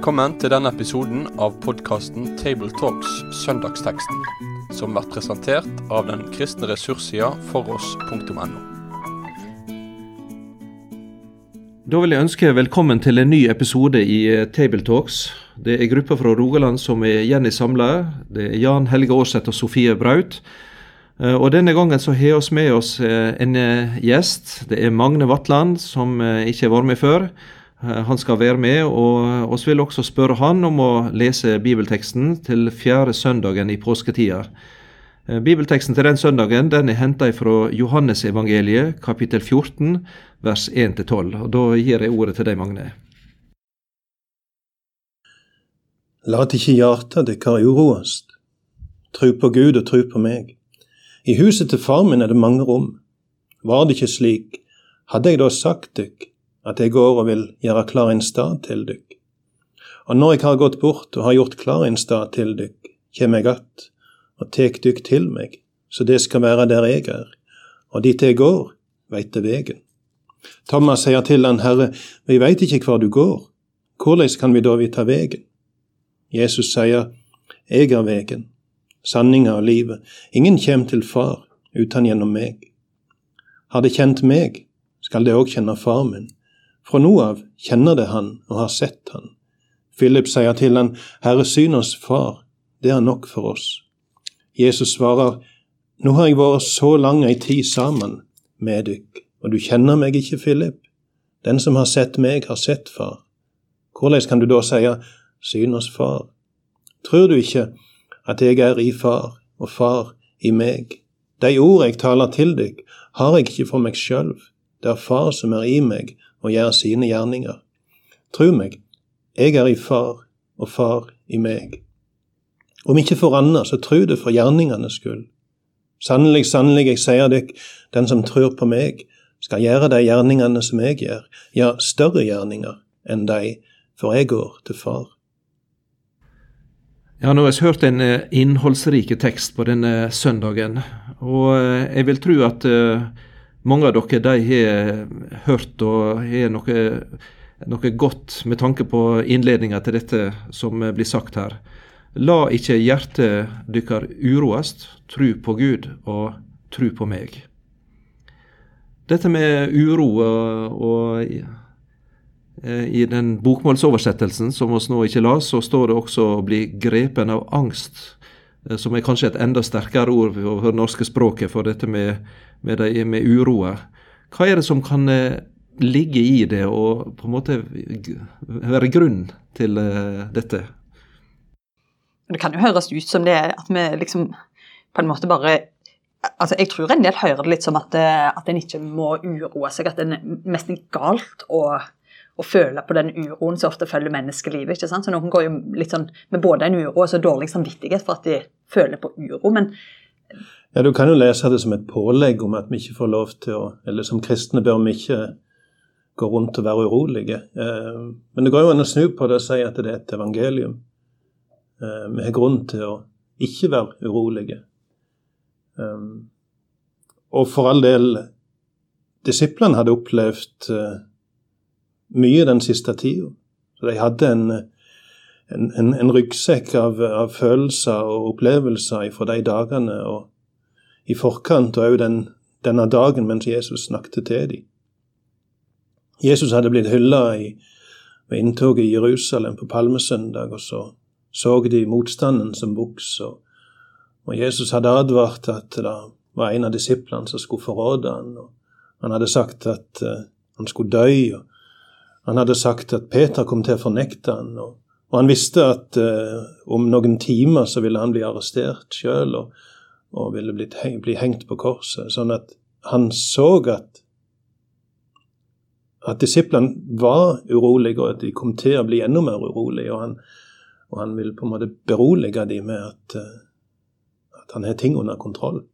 Velkommen til denne episoden av podkasten Tabletalks Søndagsteksten, som blir presentert av den kristne ressurssida foross.no. Da vil jeg ønske velkommen til en ny episode i eh, Tabletalks. Det er gruppa fra Rogaland som er igjen i samla. Det er Jan Helge Aarseth og Sofie Braut. Eh, Og Denne gangen så har vi med oss eh, en gjest. Det er Magne Vatland, som ikke har vært med før. Eh, Han skal være med, og vi vil også spørre han om å lese bibelteksten til fjerde søndagen i påsketida. Eh, Bibelteksten til den søndagen den er henta fra Johannesevangeliet, kapittel 14, vers 1-12. Og Da gir jeg ordet til deg, Magne. Lat ikke hjarta dykkar uroast. Tru på Gud og tru på meg. I huset til far min er det mange rom. Var det ikke slik, hadde jeg da sagt dykk at jeg går og vil gjøre klar en stad til dykk. Og når jeg har gått bort og har gjort klar en stad til dykk, kjem jeg att og tek dykk til meg, så det skal være der jeg er, og dit jeg går, veit det vegen. Thomas sier til han, Herre, vi veit ikke hvor du går, hvordan kan vi da vite vegen? Jesus sier, Jeg er vegen, sanninga og livet. Ingen kjem til Far uten gjennom meg. Har det kjent meg, skal det òg kjenne Far min. Fra nå av kjenner det Han og har sett Han. Philip sier til han, Herre, syn oss Far, det er nok for oss. Jesus svarer, Nå har jeg vært så lang ei tid sammen med dykk, og du kjenner meg ikke, Philip. Den som har sett meg, har sett Far. Hvordan kan du da si, syn oss Far? Tror du ikke at jeg er i Far, og Far i meg? De ord jeg taler til dykk, har jeg ikke for meg sjøl. Det er Far som er i meg og gjør sine gjerninger. Tru meg, jeg er i Far, og Far i meg. Om ikke for annet, så tru det for gjerningenes skyld. Sannelig, sannelig, jeg sier dere, den som tror på meg, skal gjøre de gjerningene som jeg gjør, ja, større gjerninger enn de, for jeg går til Far. Ja, nå har vi hørt en eh, innholdsrik tekst på denne søndagen. Og eh, jeg vil tro at eh, mange av dere de har hørt og har noe, noe godt med tanke på innledninga til dette som blir sagt her. La ikke hjertet dykkar uroast, tru på Gud og tru på meg. Dette med uro og, og Eh, I den bokmålsoversettelsen som vi nå ikke las, så står det også 'å bli grepen av angst', som er kanskje et enda sterkere ord for det norske språket for dette med, med, de, med uroa. Hva er det som kan eh, ligge i det, og på en måte være grunn til dette? Det kan jo høres ut som det at vi liksom på en måte bare altså Jeg tror en del hører det litt som at, at en ikke må uroe seg, at det er nesten galt å å føle på den uroen som ofte følger menneskelivet. ikke sant? Så Noen går jo litt sånn med både en uro og så dårlig samvittighet for at de føler på uro. men Ja, Du kan jo lese det som et pålegg om at vi ikke får lov til å Eller som kristne bør vi ikke gå rundt og være urolige. Men det går jo an å snu på det og si at det er et evangelium. Vi har grunn til å ikke være urolige. Og for all del, disiplene hadde opplevd mye den siste tida. Så de hadde en, en, en, en ryggsekk av, av, følelser og opplevelser fra de dagene og i forkant, og òg den, denne dagen mens Jesus snakket til dem. Jesus hadde blitt hylla ved inntoget i Jerusalem på palmesøndag, og så så de motstanden som vokste. Og, og Jesus hadde advart at det var en av disiplene som skulle forråde og Han hadde sagt at uh, han skulle dø. og han hadde sagt at Peter kom til å fornekte han, og, og han visste at eh, om noen timer så ville han bli arrestert sjøl og, og, ville blitt, bli hengt på korset. Sånn at han så at, at disiplene var urolige, og at de kom til å bli enda mer urolige. Og han, og han ville på en måte berolige dem med at, uh, at han har ting under kontroll.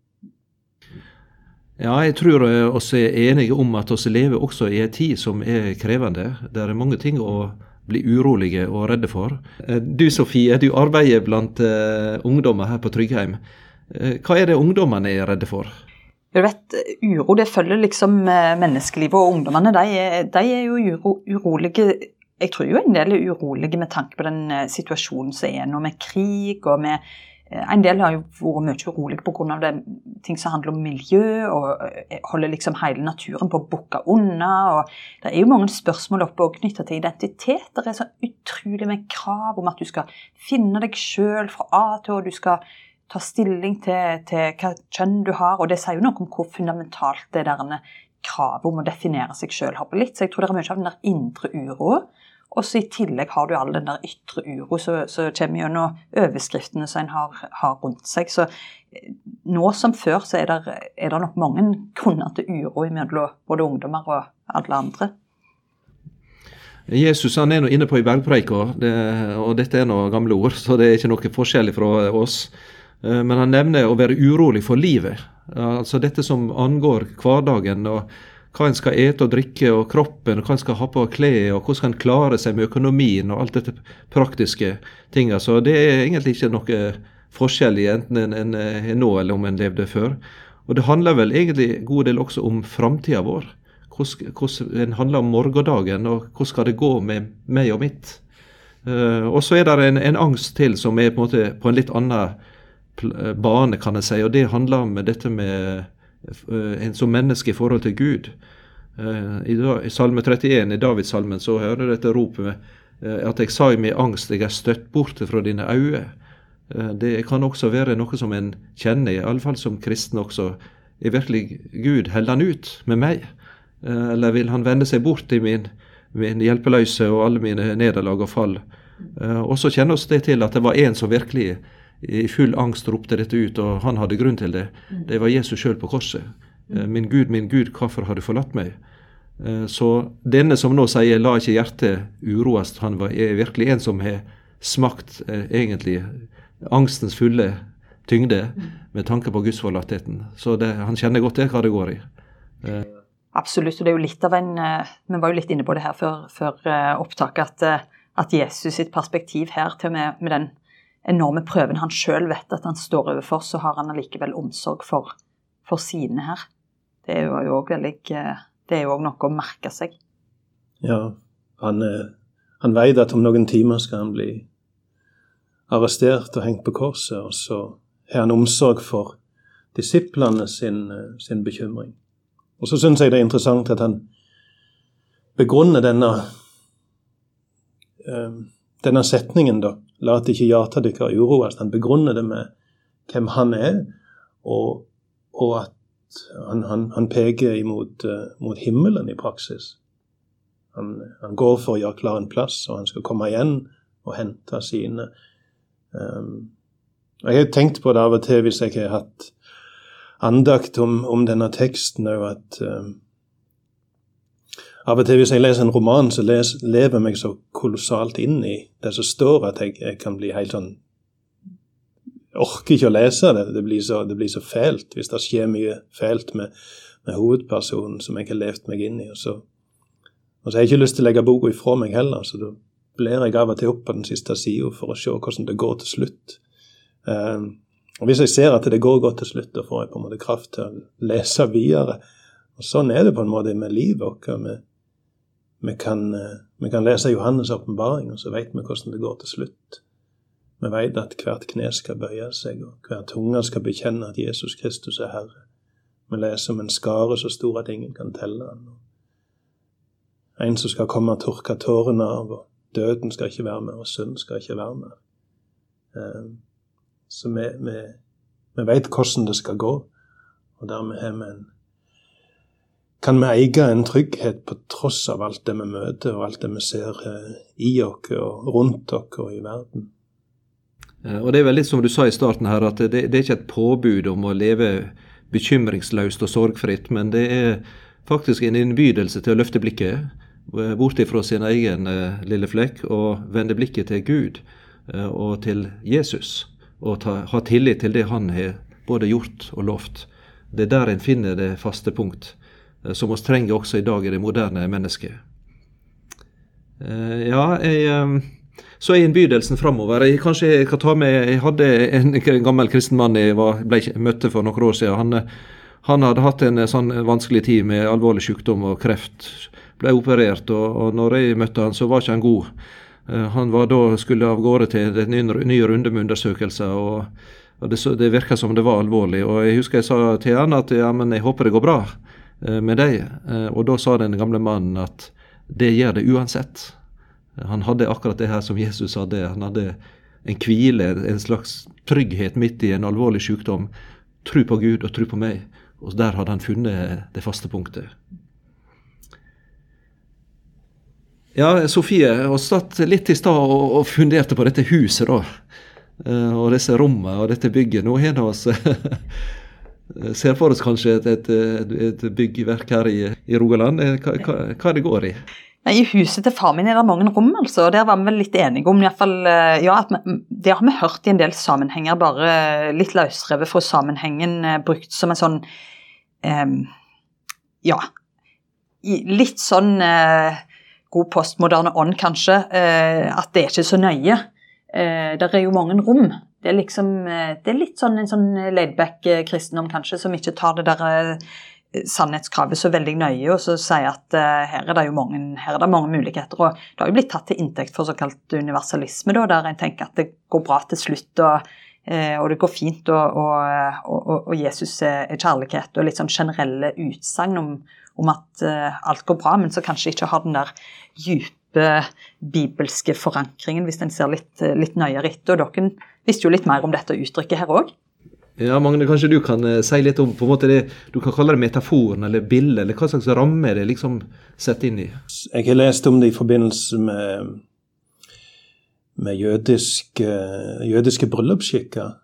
Ja, jeg tror oss er enige om at vi lever også i en tid som er krevende. Det er mange ting å bli urolige og redde for. Du Sofie, du arbeider blant uh, ungdommer her på Tryggheim. Hva er det ungdommene er redde for? Du vet, Uro det følger liksom menneskelivet, og ungdommene de de er jo uro, urolige jeg tror jo en del er urolige med tanke på den eh, situasjonen som er nå, med krig og med eh, En del har jo vært mye urolig pga. ting som handler om miljø, og eh, holder liksom hele naturen på å bukke unna. og Det er jo mange spørsmål oppe og knytta til identitet. Det er så utrolig med krav om at du skal finne deg sjøl fra A til Å. Du skal ta stilling til, til hva kjønn du har, og det sier jo noe om hvor fundamentalt det der kravet om å definere seg sjøl har blitt. Så jeg tror det er mye av den der indre uroa og så I tillegg har du all den der ytre uro som kommer gjennom overskriftene som en har, har, rundt seg. Så eh, nå som før så er det, er det nok mange grunner til uro mellom både ungdommer og alle andre. Jesus han er nå inne på i bergpreika, det, og dette er nå gamle ord, så det er ikke noe forskjellig fra oss. Eh, men han nevner å være urolig for livet. Altså dette som angår hverdagen. og hva en skal ete og drikke, og kroppen, og hva en skal ha på klær, og hvordan en klare seg med økonomien og alt dette praktiske tinga. Så det er egentlig ikke noe forskjell i enten en, en er nå eller om en levde før. Og det handler vel egentlig en god del også om framtida vår. Hvordan, hvordan en handler om morgendagen, og hvordan skal det gå med meg og mitt. Uh, og så er det en, en, angst til som er på en, måte på en litt annen bane, kan jeg si, og det handler om dette med en som menneske i forhold til Gud. Eh, I, Salme 31 i Davidssalmen så hører dette ropet eh, at jeg sa i min angst, jeg er støtt borte fra dine øyne. Det kan også være noe som en kjenner, i alle fall som kristen også. Er virkelig Gud holder han ut med meg? Eller vil han vende seg bort i min, min hjelpeløse og alle mine nederlag og fall? Og så kjenner oss det til at det var en som virkelig i full angst ropte dette ut, og han hadde grunn til det. Mm. Det var Jesus sjøl på korset. Mm. Eh, min Gud, min Gud, hvorfor har du forlatt meg? Eh, så denne som nå sier 'la ikke hjertet uroast', han er virkelig en som har smakt eh, egentlig angstens fulle tyngde mm. med tanke på gudsforlattheten. Så det, han kjenner godt det hva det går i. Absolutt, og det er jo litt av en Vi var jo litt inne på det her før, før opptaket, at, at Jesus sitt perspektiv her til og med med den enorme prøven han sjøl vet at han står overfor, så har han allikevel omsorg for, for sine her. Det er jo òg òg noe å merke seg. Ja, han, eh, han veit at om noen timer skal han bli arrestert og hengt på korset, og så har han omsorg for disiplene sin, eh, sin bekymring. Og så syns jeg det er interessant at han begrunner denne, eh, denne setningen, da, La at ikke hjertet deres uroes. Han begrunner det med hvem han er, og, og at han, han, han peker imot uh, mot himmelen i praksis. Han, han, går for å gjøre klar en plass, og han skal komme igjen og hente sine. Um, og Jeg har tenkt på det av og til hvis jeg har hatt andakt om, om denne teksten òg, at um, av og til hvis jeg leser en roman, så les, lever meg så kolossalt inn i det som står, at jeg, jeg kan bli helt sånn orker ikke å lese det. Det blir så, det blir så fælt hvis det skjer mye fælt med, med hovedpersonen som jeg har levd meg inn i. Og så, og så har jeg ikke lyst til å legge boka ifra meg heller, så da blir jeg av og til opp på den siste sida for å se hvordan det går til slutt. Um, og Hvis jeg ser at det går godt til slutt, da får jeg på en måte kraft til å lese videre. Og Sånn er det på en måte med livet vårt. Vi kan, eh, vi kan lese Johannes' åpenbaring, og så vet vi hvordan det går til slutt. Vi vet at hvert kne skal bøye seg, og hver tunge skal bekjenne at Jesus Kristus er Herre. Vi leser om en skare så stor at ingen kan telle den. En som skal komme og tørke tårene av, og døden skal ikke være med, og synd skal ikke være med. Eh, så vi, vi, vi vet hvordan det skal gå, og dermed har vi en kan vi eie en trygghet på tross av alt det vi møter, og alt det vi ser eh, i oss og rundt oss og i verden. Eh, og Det er vel litt som du sa i starten her, at det, det er ikke et påbud om å leve bekymringsløst og sorgfritt, men det er faktisk en innbydelse til å løfte blikket eh, bort fra sin egen lille flekk og vende blikket til Gud og til Jesus. Og ta, ha tillit til det han har både gjort og lovt. Det er der en finner det faste punkt. Eh, som oss trenger også i dag i det moderne mennesket. Eh, ja, jeg, eh, så er innbydelsen framover. Jeg, kanskje jeg kan ta med Jeg hadde en gammel kristen mann jeg var, ble møtte for noen år siden. Han, han hadde hatt en sånn vanskelig tid med alvorlig sykdom og kreft. ble operert. Og, og når jeg møtte han, så var ikke han god. Han var da skulle av gårde til en ny, ny runde med undersøkelser. og, og Det, det virka som det var alvorlig. og Jeg husker jeg sa til han at ja, men jeg håper det går bra med deg. Uh, og da sa den gamle mannen at det gjør det uansett. Han hadde akkurat det her som Jesus hadde. Han hadde en hvile, en slags trygghet midt i en alvorlig sykdom. Tro på Gud og tro på meg. Og der hadde han funnet det faste punktet. Ja, Sofie, vi satt litt i stad og, funderte på dette huset, da. Uh, og disse rommene og dette bygget. Nå har vi ser for oss kanskje et, et, et byggverk her i, i Rogaland. Eh, hva, hva, hva det går i? I huset til far min er det mange rom, altså. og Der var vi vel litt enige om i hvert fall, eh, ja, at vi, Det har vi hørt i en del sammenhenger, bare litt løsrevet fra sammenhengen, eh, brukt som en sånn um, Ja. Litt sånn uh, god postmoderne ånd, kanskje. Uh, at det er ikke så nøye. Uh, det er jo mange rom. Det er liksom Det er litt sånn en sånn laidback kristendom, kanskje, som ikke tar det der sannhetskravet så veldig nøye og så sier at uh, her, er det jo mange, her er det mange muligheter. og Det har jo blitt tatt til inntekt for såkalt universalisme, da, der en tenker at det går bra til slutt. og, uh, og det går fint, og, og, og, Jesus er kjærlighet, og litt sånn generelle utsagn om, om, at uh, alt går bra, men så kanskje ikke har den der dype bibelske forankringen, hvis en ser litt, litt nøyere etter. Og dere visste jo litt mer om dette uttrykket her òg. Ja, Magne, kanskje du kan uh, si litt om på en måte det, Du kan kalle det metaforen eller bildet, eller hva slags ramme det liksom setter inn i? Jeg har lest om det i forbindelse med, med jødiske, jødiske bryllupsskikker.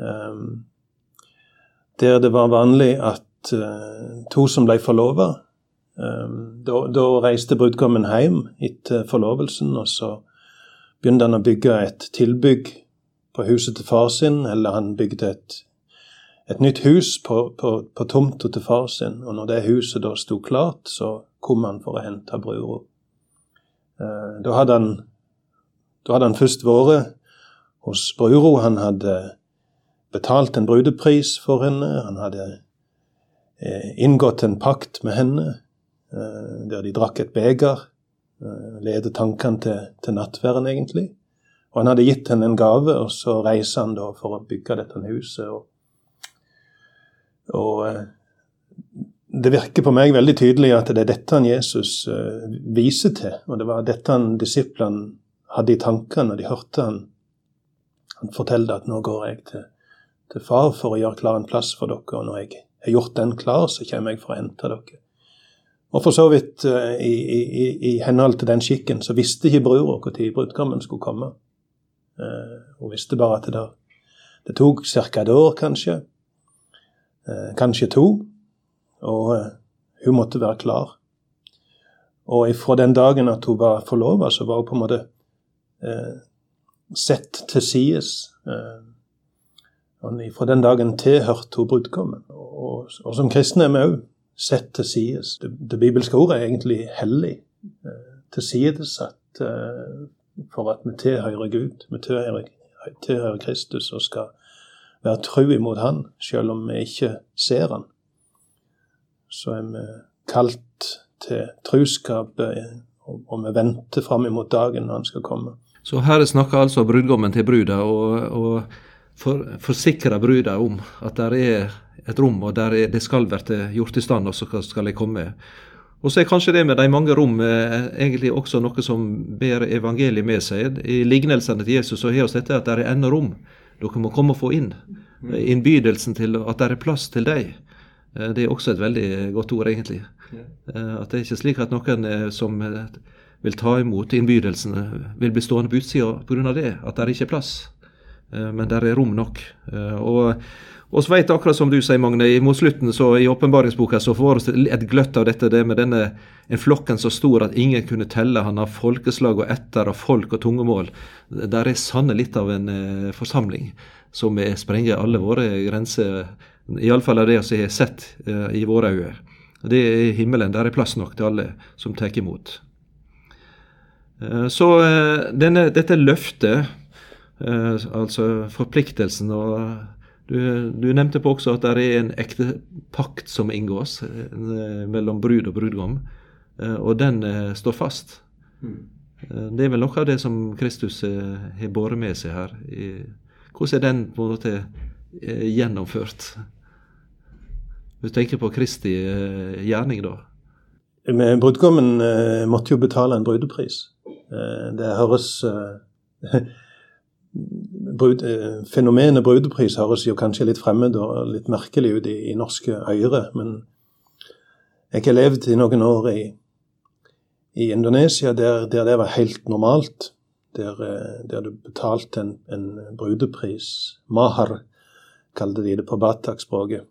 Um, der det var vanlig at uh, to som ble forlova da, da, reiste brudgommen hjem etter forlovelsen, og så begynte han å bygge et tilbygg på huset til far sin, eller han bygde et, et nytt hus på, på, på tomta til far sin. Og når det huset da sto klart, så kom han for å hente brura. Eh, da, hadde han, da hadde han først vært hos brura. Han hadde betalt en brudepris for henne. Han hadde eh, inngått en pakt med henne der de drakk et beger. Ledet tankene til, til nattverden, egentlig. Og han hadde gitt henne en gave, og så reiser han da for å bygge dette huset. Og, og eh, det virker på meg veldig tydelig at det er dette han Jesus viser til. Og det var dette han disiplene hadde i tankene når de hørte han, han fortelle at nå går jeg til, til, far for å gjøre klar en plass for dere. Og når jeg har gjort den klar, så kommer jeg for å hente dere. Og for så vidt, uh, i, i, i, henhold til den skikken, så visste ikke brura når brudgommen skulle komme. Eh, hun visste bare at det, det tok ca. et år, kanskje. Eh, kanskje to. Og eh, hun måtte være klar. Og fra den dagen at hun var forlova, så var hun på en måte eh, sett til sides. Eh, og fra den dagen til hørte hun brudgommen. Og, og, som kristne er vi òg sett til sides. Det, det, bibelske ordet er egentlig hellig. Eh, tilsidesatt eh, for at vi tilhører Gud, vi tilhører, tilhører Kristus og skal være tro imot Han, selv om vi ikke ser Han. Så er vi kalt til truskap, eh, og vi venter fram imot dagen når Han skal komme. Så her snakker altså brudgommen til bruda og, og for, forsikrer bruda om at det er et rom, og der det skal bli gjort i stand, og så skal jeg komme. Og så er kanskje det med de mange rom eh, egentlig også noe som ber evangeliet med seg. I lignelsene til Jesus så har vi dette at det er ennå rom. Dere må komme og få inn. Mm. Innbydelsen til at det er plass til deg. Eh, det er også et veldig godt ord, egentlig. Eh, at det er ikke slik at noen som vil ta imot innbydelsene, vil bli stående på utsida pga. det, at det er ikke er plass. Men det er rom nok. Og og så vet akkurat som du sier, Magne, mot slutten så i åpenbaringsboka så får vi et gløtt av dette det med denne en flokken så stor at ingen kunne telle han har folkeslag og etter og folk og tungemål. Der er sanne litt av en eh, forsamling som sprenger alle våre grenser, iallfall av det vi har sett eh, i våre øyne. Det er himmelen. Der er plass nok til alle som tar imot. Eh, så eh, denne, dette løftet, eh, altså forpliktelsen og du, du, nevnte på også at det er en ekte pakt som inngås eh, mellom brud og brudgom. og den står fast. Det er vel noe av det som Kristus har båret med seg her. Hvordan er den på en måte gjennomført? Du tenker på Kristi gjerning, da? Med Brudgommen måtte jo betale en brudepris. Det høres brud, eh, Fenomenet brudepris høres jo kanskje litt fremmed og litt merkelig ut i, i norske øyre, men jeg har levd i noen år i, i Indonesia der, der, det var helt normalt. Der, eh, der du betalte en, en, brudepris. Mahar kalte de det på batak-språket.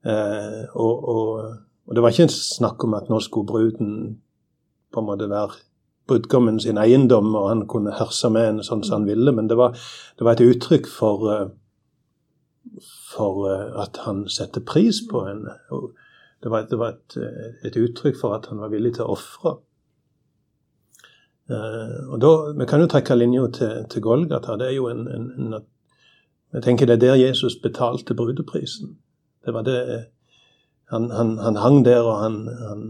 Eh, og, og, og, det var ikke snakk om at nå skulle bruden på en måte være brudgommen sin eiendom, og han kunne herse med henne sånn som han ville. Men det var, det var et uttrykk for, eh, for eh, at han setter pris på henne. Det var, det var et, eh, et, uttrykk for at han var villig til å ofre. Vi kan jo trekke linja til, til Golgata. Det er jo en, en, en, Jeg tenker det er der Jesus betalte brudeprisen. Det var det Han, han, han hang der, og han, han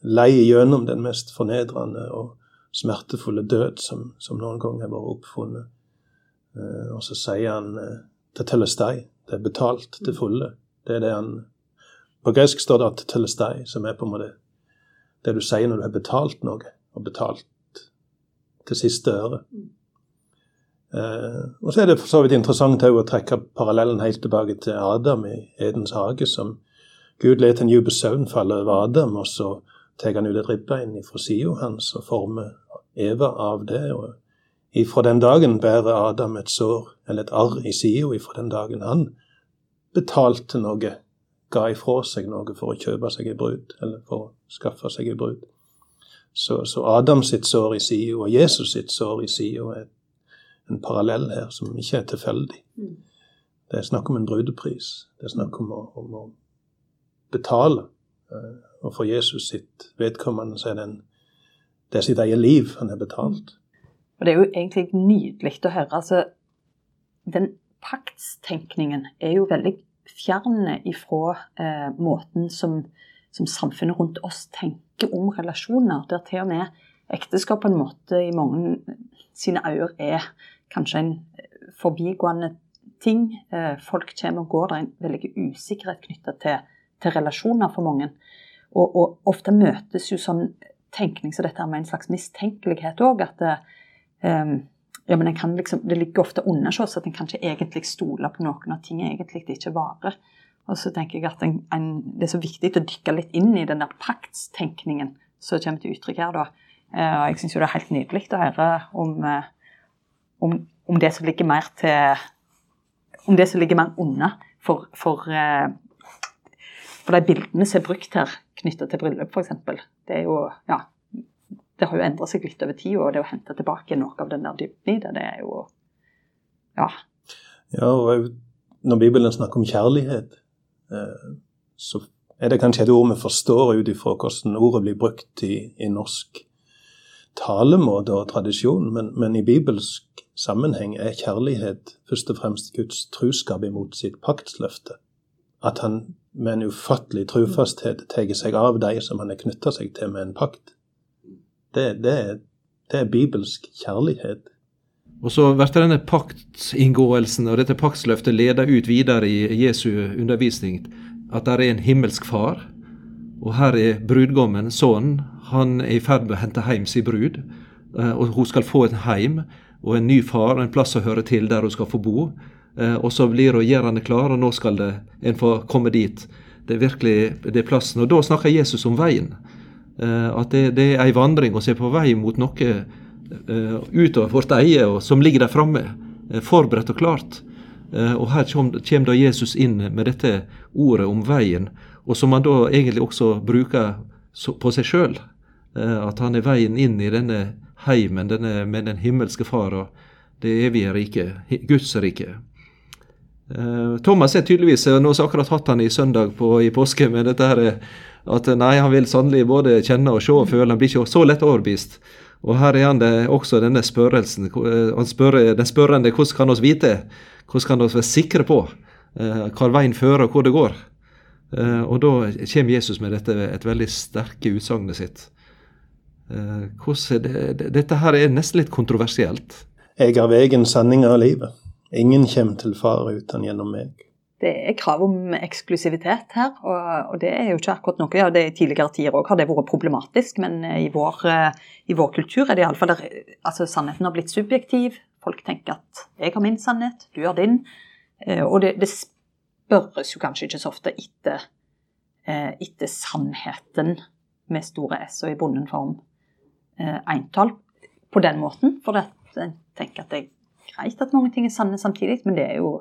lei gjennom den mest fornedrende og smertefulle død som, som noen gang har vært oppfunnet. Eh, og så sier han eh, til telestei, Det er betalt til fulle. Det er det han På gresk står det at telestei, som er på en måte det du sier når du har betalt noe, og betalt til siste øre. Eh, og så er det for så vidt interessant å trekke parallellen helt tilbake til Adam i Edens hage, som Gud lar en dyp søvn falle over Adam, og så tar han ut et ribbein fra sida hans og former Eva av det. og Ifra den dagen bærer Adam et sår, eller et arr i sida, ifra den dagen han betalte noe, ga ifra seg noe for å kjøpe seg ei brud, eller for å skaffe seg ei brud. Så, så Adam sitt sår i sida og Jesus sitt sår i sida er en parallell her som ikke er tilfeldig. Det er snakk om en brudepris. Det er snakk om å, om å betale. Eh, og for Jesus sitt vedkommende så er det en det er sitt eget liv han har betalt. Og Det er jo egentlig nydelig å høre. altså Den paktstenkningen er jo veldig fjern ifra eh, måten som, som, samfunnet rundt oss tenker om relasjoner. Der til og med ekteskap på en måte i mange sine øyne er kanskje en forbigående ting. Eh, folk kommer og går. Det er en veldig usikkerhet knytta til, til, relasjoner for mange. Og, og ofte møtes jo sånn tenkning som dette med en slags mistenkelighet òg. At det, um, ja, liksom, det ligger ofte under oss at en kan ikke egentlig stole på noen og ting egentlig ikke varer. Og så tenker jeg at en, en, Det er så viktig å dykke litt inn i den der paktstenkningen som kommer til uttrykk her. da. Uh, og jeg syns det er helt nydelig å høre om, uh, om, om, det som ligger mer til Om det som ligger mer unna for, for, uh, for de bildene som er brukt her knytta til bryllup, f.eks. Det er jo ja, det har jo endra seg litt over tid, og det å hente tilbake noe av den der dybden i det, det er jo ja. Ja, og når Bibelen snakker om kjærlighet, eh, så er det kanskje et ord vi forstår ut ifra hvordan ordet blir brukt i, i norsk talemåte og tradisjon, men, men, i bibelsk sammenheng er kjærlighet først og fremst Guds truskap imot sitt paktsløfte. At han med en ufattelig trufasthet tar seg av de som han har knytta seg til med en pakt. Det, det, det er bibelsk kjærlighet. Og så blir denne paktinngåelsen og dette paktsløftet leda ut videre i Jesu undervisning. At det er en himmelsk far, og her er brudgommen, sønnen. Han er i ferd med å hente hjem sin brud. Eh, og hun skal få et heim og en ny far, og en plass å høre til der hun skal få bo. Eh, og så blir hun gjørende klar, og nå skal det, en få komme dit. Det er virkelig det er plassen. Og da snakker Jesus om veien. Eh, at det, det er ei vandring og se på vei mot noe eh, utover vårt eie, og som ligger der framme. Forberedt og klart. Og her kommer da Jesus inn med dette ordet om veien, og som han da egentlig også bruker på seg sjøl. At han er veien inn i denne heimen denne, med den himmelske Far og det evige riket, Guds rike. Eh, Thomas er tydeligvis Nå har akkurat hatt han i søndag på, i påske med dette her at nei, han vil sannelig både kjenne og se og føle. Han blir ikke så lett overbevist. Og her er han det, også denne spørrelsen. Eh, han spør, den spørrende hvordan kan oss vite? Hvordan kan oss være sikre på eh, hva veien fører, og hvor det går? Eh, og da kommer Jesus med dette et veldig sterke utsagnet sitt. Eh, er det, dette her er nesten litt kontroversielt. Jeg er veien, sanninga og livet. Ingen kommer til far uten gjennom meg. Det er krav om eksklusivitet her, og, og det er jo ikke akkurat noe. Ja, det I tidligere tider òg har det vært problematisk, men i vår, i vår kultur er det iallfall altså, Sannheten har blitt subjektiv. Folk tenker at 'jeg har min sannhet, du har din'. Og det, det spørres jo kanskje ikke så ofte etter, etter sannheten med store S og i bonden form eintall på den måten. For jeg tenker at er greit at mange ting er sanne samtidig, men det er jo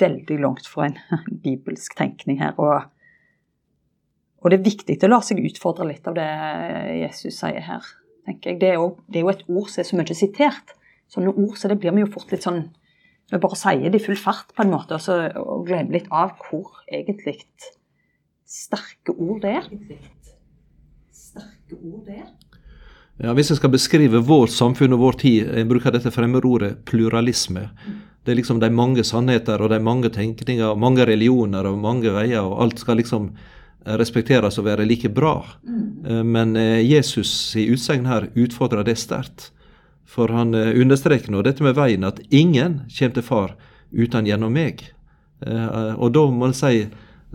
veldig langt fra en bibelsk tenkning her. Og, og, det er viktig å la seg utfordre litt av det Jesus sier her. tenker jeg. Det er, jo, det er jo et ord som er så mye sitert. Sånne ord så det blir vi jo fort litt sånn Vi bare sier det i full fart på en måte, og, så, og glemmer litt av hvor egentlig sterke ord det er. Sterke ord det er. Ja, Hvis jeg skal beskrive vårt samfunn og vår tid, jeg bruker dette fremmedordet pluralisme. Det er liksom de mange sannheter og de mange tenkninger, og mange religioner og mange veier, og alt skal liksom respekteres og være like bra. Mm. Men eh, Jesus' i utsegn her utfordrer det sterkt. For han eh, understreker nå dette med veien, at ingen kommer til far uten gjennom meg. Og da må en si,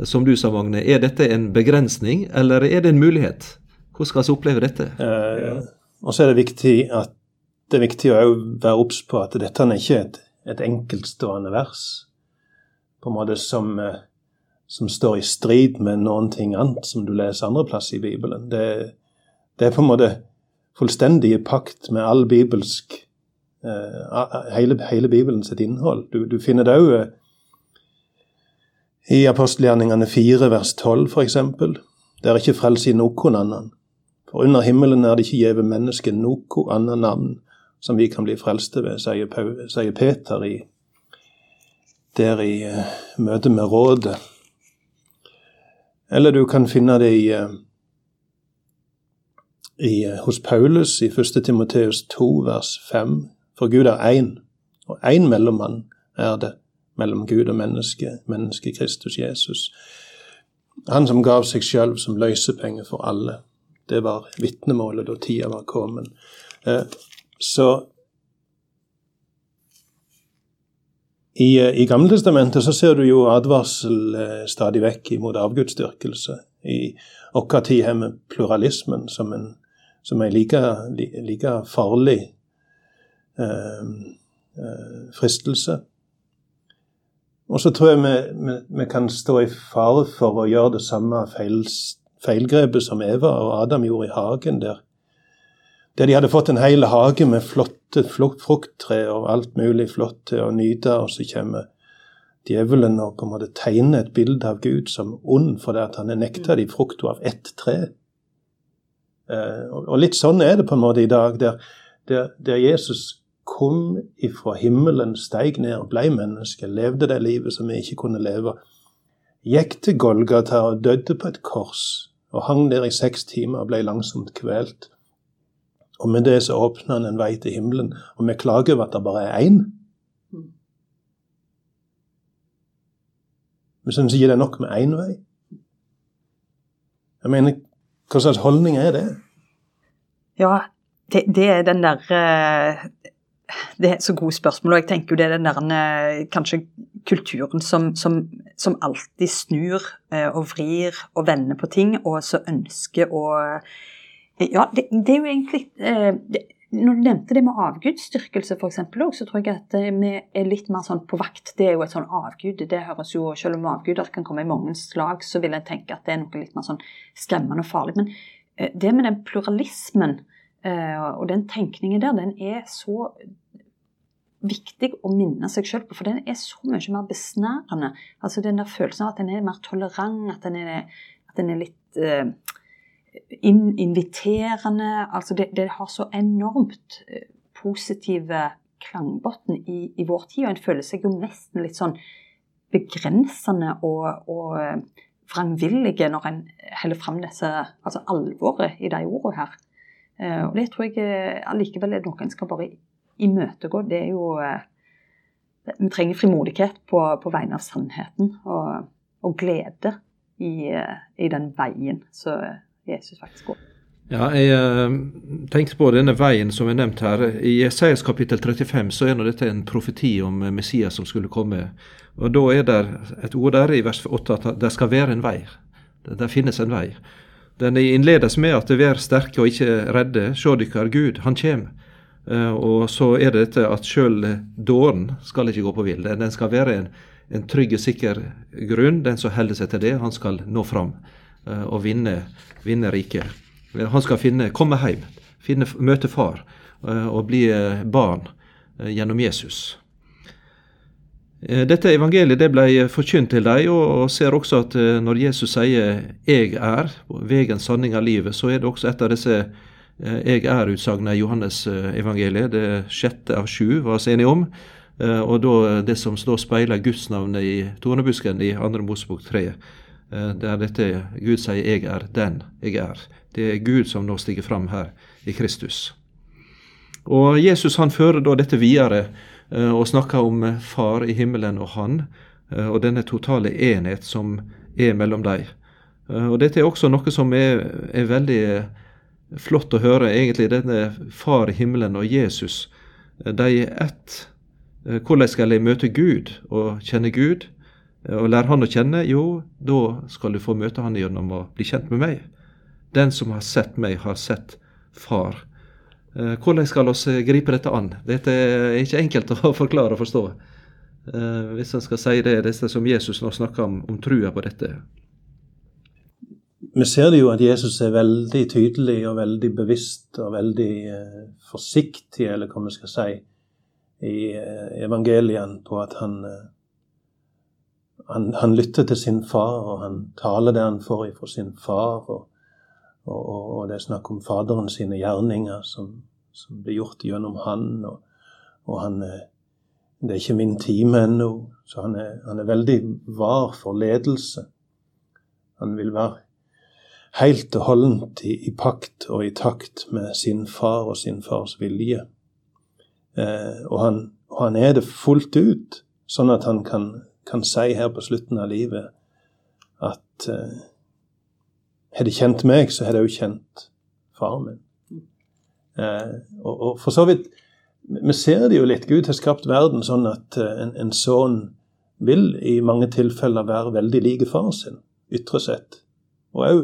som du sa, Magne, er dette en begrensning, eller er det en mulighet? Hvordan skal vi oppleve dette? Eh, og så er det viktig at det er viktig å være obs på at dette er ikke et, et enkeltstående vers på en måte som, eh, som, står i strid med noen ting annet som du leser andreplass i Bibelen. Det, det, er på en måte fullstendig i pakt med all bibelsk uh, hele, hele Bibelen sitt innhold. Du, du finner det òg uh, i apostelgjerningene 4 vers 12 f.eks. Det er ikke frelse i noen annen. For under himmelen er det ikke gjeve mennesket noe annet navn som vi kan bli frelste ved, sier, Peter i, der i uh, møte med rådet. Eller du kan finne det i, uh, i uh, hos Paulus i 1. Timoteus 2, vers 5. For Gud er én, og én mellommann er det mellom Gud og menneske, mennesket Kristus Jesus. Han som gav seg sjøl som løsepenge for alle. Det var vitnemålet da tida var kommet. Eh, så I, eh, I Gammeltestamentet så ser du jo advarsel eh, stadig vekk imot avgudsdyrkelse. I vår tid har vi pluralismen som en, som en like, like farlig eh, fristelse. Og så tror jeg vi, vi, vi, kan stå i fare for å gjøre det samme feils, feilgrepet som Eva og Adam gjorde i hagen der. Der de hadde fått en hel hage med flotte frukttre og alt mulig flott til å nyte, og så kommer djevelen og på en måte tegner et bilde av Gud som ond fordi han har nekta de frukta av ett tre. Eh, og litt sånn er det på en måte i dag, der, der, der Jesus kom ifra himmelen, steig ned og ble menneske, levde det livet som vi ikke kunne leve, gikk til Golgata og døde på et kors og hang der i seks timer og ble langsomt kvelt. Og med det så åpna han en vei til himmelen, og vi klager over at det bare er én. Vi syns ikke det er nok med én vei. Jeg mener, hva slags holdning er det? Ja, det, det er den der eh, Det er et så godt spørsmål, og jeg tenker jo det er den der eh, kanskje kulturen som, som, som alltid snur eh, og vrir og vender på ting, og så ønsker å Ja, det, det er jo egentlig eh, det, når du nevnte det med avgudsdyrkelse f.eks. så tror jeg at eh, vi er litt mer sånn på vakt. Det er jo et sånn avgud. Det høres jo, Selv om avguder kan komme i mange slag, så vil jeg tenke at det er noe litt mer sånn skremmende og farlig. Men det med den pluralismen og den tenkningen der, den er så viktig å minne seg sjøl på, for den er så mye mer besnærende. Altså Den der følelsen av at den er mer tolerant, at den er, at den er litt uh, in inviterende. Altså det, det, har så enormt uh, positive klangbunn i, i, vår tid, og en føler seg jo nesten litt sånn begrensende og, og vrangvillige når en heller fram disse, altså alvoret i de ordene her. Og det tror jeg allikevel er noe en skal bare imøtegå, det er jo eh, Vi trenger frimodighet på, på vegne av sannheten og, og, glede i, i den veien som Jesus faktisk går. Ja, jeg tenkte på denne veien som er nevnt her. I Esaias kapittel 35 så er nå dette en profeti om Messias som skulle komme. Og Da er det et ord der i vers 8 at det skal være en vei. Det, det finnes en vei. Den innledes med at vær sterke og ikke redde, sjå dykkar Gud, han kjem. Uh, og så er det dette at sjøl dåren skal ikke gå på vill. Den skal være en, en trygg og sikker grunn. Den som holder seg til det, han skal nå fram uh, og vinne, vinne riket. Han skal finne, komme hjem, finne, møte far eh, og bli eh, barn eh, gjennom Jesus. Dette evangeliet det ble forkynt til dem, og ser også at når Jesus sier 'jeg er', vegen, sanning av livet, så er det også et av disse 'jeg er'-utsagnene i Johannes evangeliet, det sjette av sju, var vi enige om. Og da det som står speiler gudsnavnet i tornebusken i 2. Mosebok 3, der dette Gud sier 'jeg er den jeg er'. Det er Gud som nå stiger fram her i Kristus. Og Jesus han fører da dette videre eh, og snakker om Far i himmelen og Han, eh, og denne totale enhet som er mellom dem. Eh, og Dette er også noe som er, er veldig flott å høre, egentlig, denne Far i himmelen og Jesus. De er ett. Hvordan skal jeg møte Gud og kjenne Gud? Og lære Han å kjenne? Jo, da skal du få møte Han gjennom å bli kjent med meg. Den som har sett meg, har sett Far. Eh, hvordan skal vi gripe dette an? Dette er ikke enkelt å forklare og forstå. Eh, hvis en skal si det, det som Jesus nå snakker om, om trua på dette. Vi ser det jo at Jesus er veldig tydelig og veldig bevisst og veldig eh, forsiktig, eller hva vi skal si, i evangelien på at han, han, han lytter til sin far, og han taler det han får ifra sin far. og og, og, det er snakk om Faderen sine gjerninger som, som blir gjort gjennom Han. Og, og han Det er ikke min time ennå. Så han er, han er, veldig var for ledelse. Han vil være helt og holdent i, i, pakt og i takt med sin far og sin fars vilje. Eh, og, han, og, han, er det fullt ut, sånn at han kan, kan si her på slutten av livet at eh, har de kjent meg, så har de òg kjent faren min. Eh, og, og, for så vidt Vi ser det jo litt. Gud har skapt verden sånn at eh, en, en sønn vil i mange tilfeller være veldig lik far sin, ytre sett. Og òg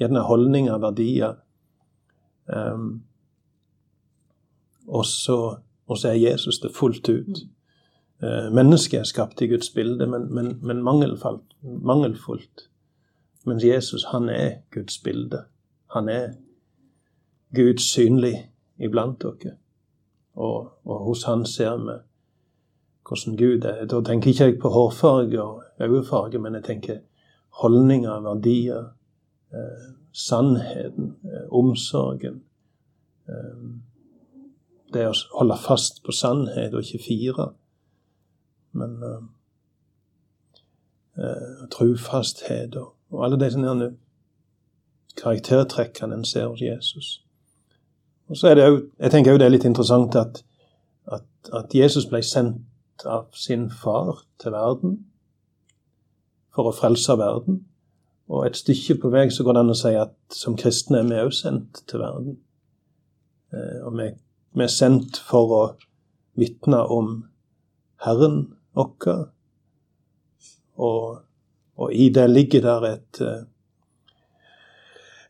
gjerne holdninger, verdier. Um, og, så, og så er Jesus det fullt ut. Uh, mennesket er skapt i Guds bilde, men, men, men mangelfullt. Mens Jesus, han er Guds bilde. Han er Gud synlig iblant dere. Og, og hos han ser vi hvordan Gud er. Da tenker ikke jeg på hårfarge og øyefarge, men jeg tenker holdninger, verdier, eh, sannheten, eh, omsorgen. Eh, det å holde fast på sannhet og ikke fire. Men eh, eh trufasthet og og alle de sånne karaktertrekkene en ser hos Jesus. Og så er det jo, Jeg tenker òg det er litt interessant at, at, at Jesus ble sendt av sin far til verden for å frelse verden. Og et stykke på vei så går det an å si at som kristne er vi òg sendt til verden. Eh, og vi, vi, er sendt for å vitne om Herren vår. Og og i det ligger der et, eh,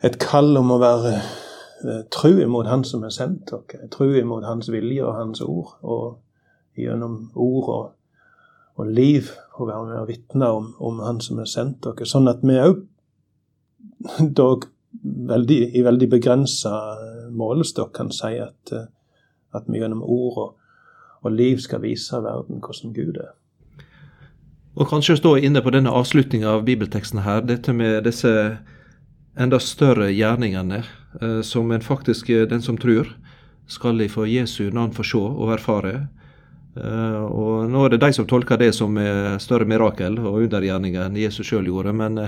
et kall om å være eh, tru imot Han som har sendt dere. Tru imot Hans vilje og Hans ord. Og gjennom ord og, og liv å være med og vitne om, om, Han som har sendt dere. Sånn at vi òg dog veldig, i veldig begrensa målestokk kan si at, eh, at vi gjennom ord og, og liv skal vise verden hvordan Gud er. Og kanskje stå inne på denne avslutninga av bibelteksten her, dette med disse enda større gjerningene eh, som en faktisk, eh, den som tror, skal ifra Jesu navn få se og erfare. Eh, og Nå er det de som tolker det som større mirakel og undergjerninger enn Jesus sjøl gjorde. Men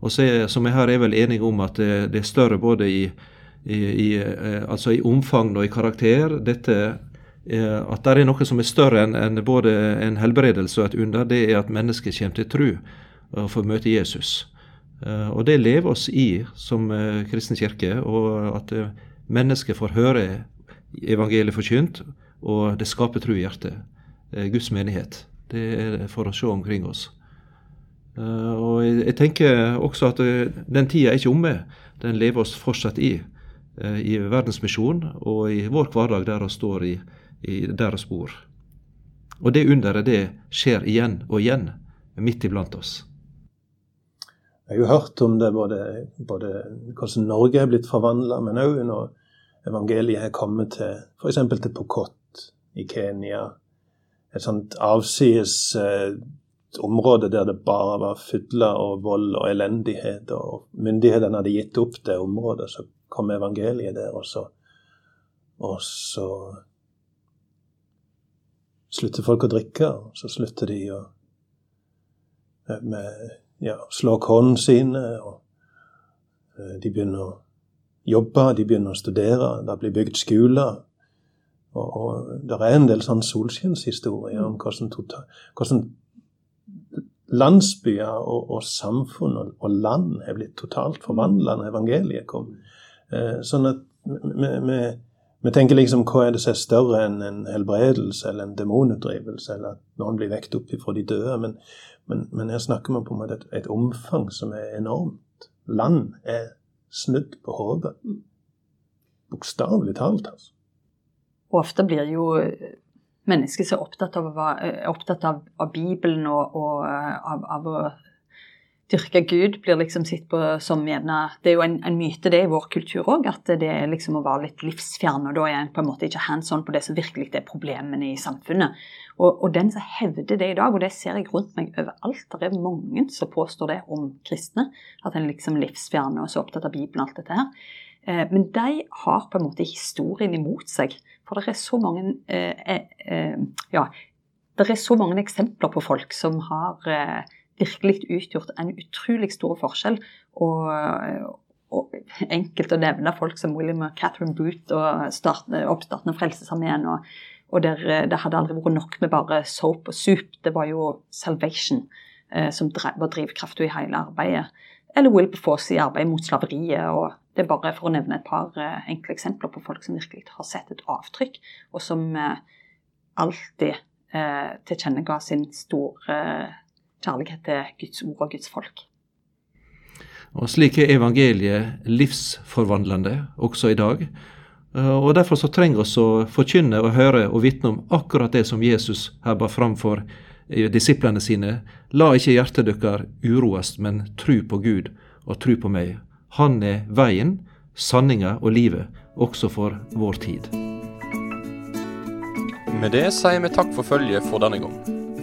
vi som jeg her er vel enige om at det, det er større både i, i, i, altså i omfang og i karakter. Dette at det er noe som er større enn en både en helbredelse og et under, det er at mennesket kommer til tro og får møte Jesus. Eh, og det lever oss i som eh, kristen kirke, og at mennesket får høre evangeliet forkynt, og det skaper tro i hjertet. Guds menighet. Det er for å se omkring oss. Og jeg tenker også at den tida er ikke omme. Den lever oss fortsatt i. I verdensmisjon og i vår hverdag der vi står i, i deres bor. Og det underet, det skjer igjen og igjen midt iblant oss. Jeg har jo hørt om det både, både hvordan Norge er blitt forvandla, men òg når evangeliet er kommet til f.eks. til Pokot i Kenya. Et sånt avsides eh, område der det bare var fylla og vold og elendighet. Og myndighetene hadde gitt opp det området. Så kom evangeliet der, og så, og så slutter folk å drikke. Og så slutter de å med ja, slå kornene sine. og eh, De begynner å jobbe, de begynner å studere, det blir bygd skoler. Og, og det er en del sånn solskinnshistorier om hvordan, total, hvordan landsbyer og, og samfunn og, og, land er blitt totalt forvandla når evangeliet kom. Eh, sånn at vi, vi, tenker liksom hva er det som er større enn en helbredelse eller en demonutdrivelse, eller at noen blir vekt opp fra de døde. Men, men, men, her snakker vi på en måte et, et omfang som er enormt. Land er snudd på hodet. Bokstavelig talt, altså. ofte blir jo eh, mennesker så opptatt av, eh, opptatt av, av Bibelen og, og eh, av, av, dyrke Gud, blir liksom sett på som gjerne Det er jo en, en myte det i vår kultur òg, at det er liksom å være litt livsfjern. Og da er en på en måte ikke hands on på det som virkelig er problemene i samfunnet. Og, og, den som hevder det i dag, og det ser jeg rundt meg overalt, det er mange som påstår det om kristne, at en liksom livsfjerne og så opptatt av Bibelen og alt dette her. Eh, men de har på en måte historien imot seg. For det er så mange eh, eh, eh ja, det er så mange eksempler på folk som har eh, virkelig utgjort en utrolig stor forskjell. Og, og enkelt å nevne folk som William og Catherine Booth og oppstarten av Frelsesarmeen. og og der, eh, det hadde aldri vært nok med bare soap og soup. Det var jo salvation eh, som drev, var drivkrafta i hele arbeidet. Eller Wilberforce i arbeidet mot slaveriet. og Det er bare for å nevne et par eh, enkle eksempler på folk som virkelig har sett et avtrykk, og som eh, alltid eh, tilkjennega sin store kjærlighet til Guds ord og Guds folk. Og Slik er evangeliet livsforvandlende også i dag. Eh, og Derfor så trenger vi å forkynne og høre og vitne om akkurat det som Jesus her bar fram for disiplene sine. La ikke hjertet deres uroes, men tru på Gud og tru på meg. Han er veien, sanninga og livet, også for vår tid. Med det sier vi takk for følget for denne gang.